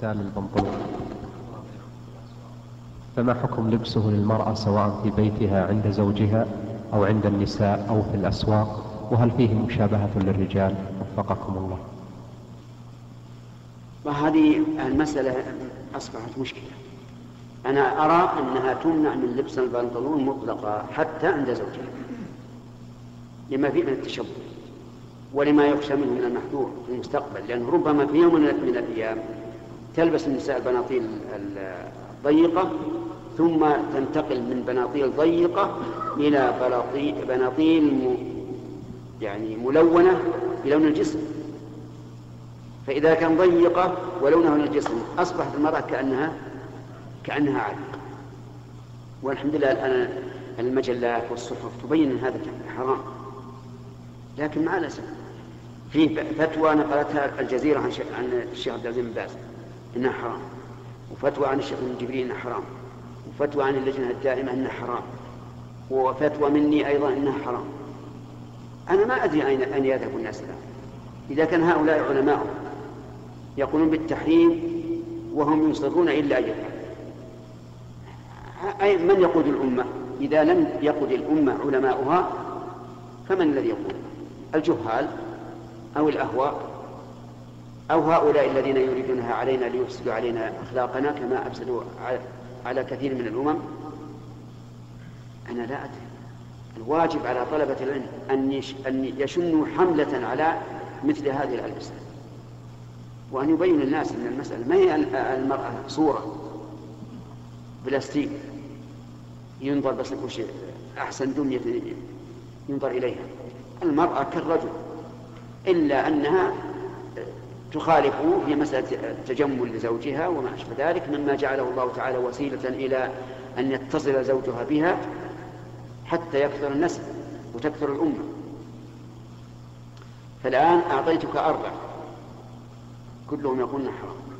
سال البنطلون. فما حكم لبسه للمرأة سواء في بيتها عند زوجها أو عند النساء أو في الأسواق؟ وهل فيه مشابهة للرجال؟ وفقكم الله. وهذه المسألة أصبحت مشكلة. أنا أرى أنها تمنع من لبس البنطلون مطلقا حتى عند زوجها. لما فيه من التشبه. ولما يخشى منه من المحذور في المستقبل. لأنه ربما في يوم من الأيام تلبس النساء البناطيل الضيقة ثم تنتقل من بناطيل ضيقة إلى بناطيل يعني ملونة بلون الجسم. فإذا كان ضيقة ولونه للجسم أصبحت المرأة كأنها كأنها عالقة. والحمد لله الآن المجلات والصحف تبين أن هذا حرام. لكن مع الأسف في فتوى نقلتها الجزيرة عن الشيخ عبد العزيز بن باز. إنها حرام. وفتوى عن الشيخ ابن جبريل إنها حرام. وفتوى عن اللجنة الدائمة إنها حرام. وفتوى مني أيضا إنها حرام. أنا ما أدري اين أين يذهب الناس الآن. إذا كان هؤلاء علماء يقولون بالتحريم وهم يصرون إلا ان أي من يقود الأمة؟ إذا لم يقود الأمة علماؤها فمن الذي يقود؟ الجهال أو الأهواء؟ أو هؤلاء الذين يريدونها علينا ليفسدوا علينا أخلاقنا كما أفسدوا على كثير من الأمم. أنا لا أدري. الواجب على طلبة العلم أن أن يشنوا حملة على مثل هذه الألبسة. وأن يبين للناس أن المسألة ما هي المرأة صورة بلاستيك ينظر بس وش أحسن دنيا ينظر إليها. المرأة كالرجل. إلا أنها تخالفه في مسألة التجمل لزوجها وما أشبه ذلك مما جعله الله تعالى وسيلة إلى أن يتصل زوجها بها حتى يكثر النسل وتكثر الأمة. فالآن أعطيتك أربع كلهم يقولون حرام.